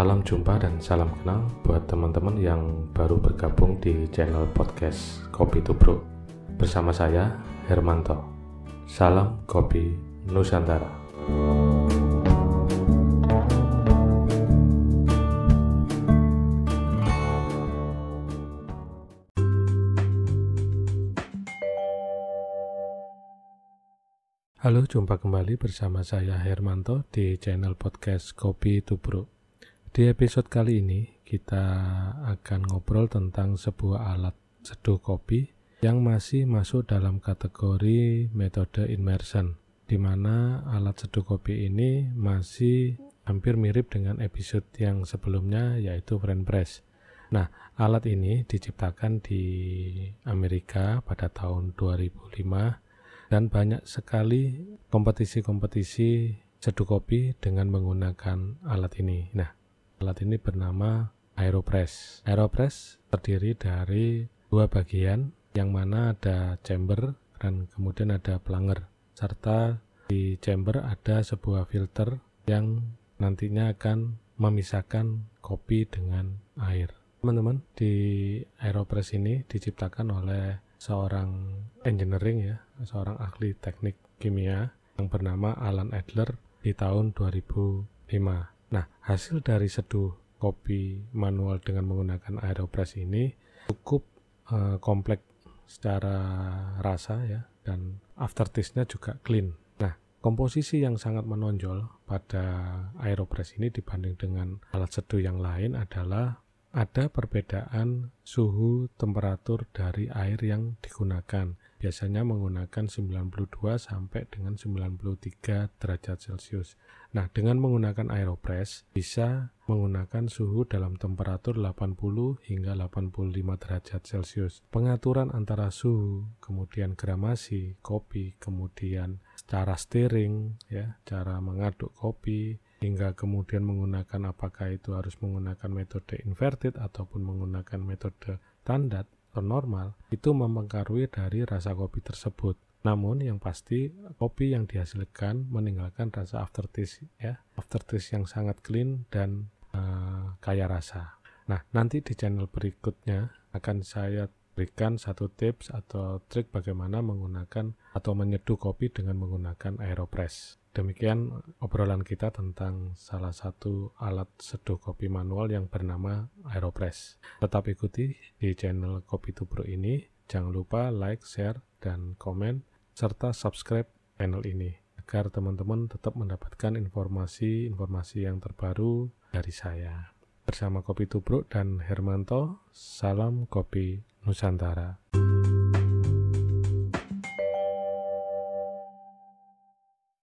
Salam jumpa dan salam kenal buat teman-teman yang baru bergabung di channel podcast Kopi Tubruk bersama saya Hermanto. Salam Kopi Nusantara. Halo, jumpa kembali bersama saya Hermanto di channel podcast Kopi Tubruk. Di episode kali ini kita akan ngobrol tentang sebuah alat seduh kopi yang masih masuk dalam kategori metode immersion, di mana alat seduh kopi ini masih hampir mirip dengan episode yang sebelumnya yaitu French press. Nah, alat ini diciptakan di Amerika pada tahun 2005 dan banyak sekali kompetisi-kompetisi seduh kopi dengan menggunakan alat ini. Nah, alat ini bernama Aeropress. Aeropress terdiri dari dua bagian yang mana ada chamber dan kemudian ada planger serta di chamber ada sebuah filter yang nantinya akan memisahkan kopi dengan air. Teman-teman, di Aeropress ini diciptakan oleh seorang engineering ya, seorang ahli teknik kimia yang bernama Alan Adler di tahun 2005. Nah, hasil dari seduh kopi manual dengan menggunakan aeropress ini cukup uh, kompleks secara rasa ya dan aftertaste-nya juga clean. Nah, komposisi yang sangat menonjol pada aeropress ini dibanding dengan alat seduh yang lain adalah ada perbedaan suhu temperatur dari air yang digunakan. Biasanya menggunakan 92 sampai dengan 93 derajat Celcius. Nah, dengan menggunakan aeropress bisa menggunakan suhu dalam temperatur 80 hingga 85 derajat Celcius. Pengaturan antara suhu, kemudian gramasi kopi, kemudian cara stirring ya, cara mengaduk kopi, hingga kemudian menggunakan apakah itu harus menggunakan metode inverted ataupun menggunakan metode standar atau normal itu mempengaruhi dari rasa kopi tersebut. Namun yang pasti kopi yang dihasilkan meninggalkan rasa aftertaste ya, aftertaste yang sangat clean dan uh, kaya rasa. Nah, nanti di channel berikutnya akan saya berikan satu tips atau trik bagaimana menggunakan atau menyeduh kopi dengan menggunakan aeropress. Demikian obrolan kita tentang salah satu alat seduh kopi manual yang bernama Aeropress. Tetap ikuti di channel Kopi Tubruk ini. Jangan lupa like, share, dan komen, serta subscribe channel ini agar teman-teman tetap mendapatkan informasi-informasi yang terbaru dari saya. Bersama Kopi Tubruk dan Hermanto, salam kopi Nusantara.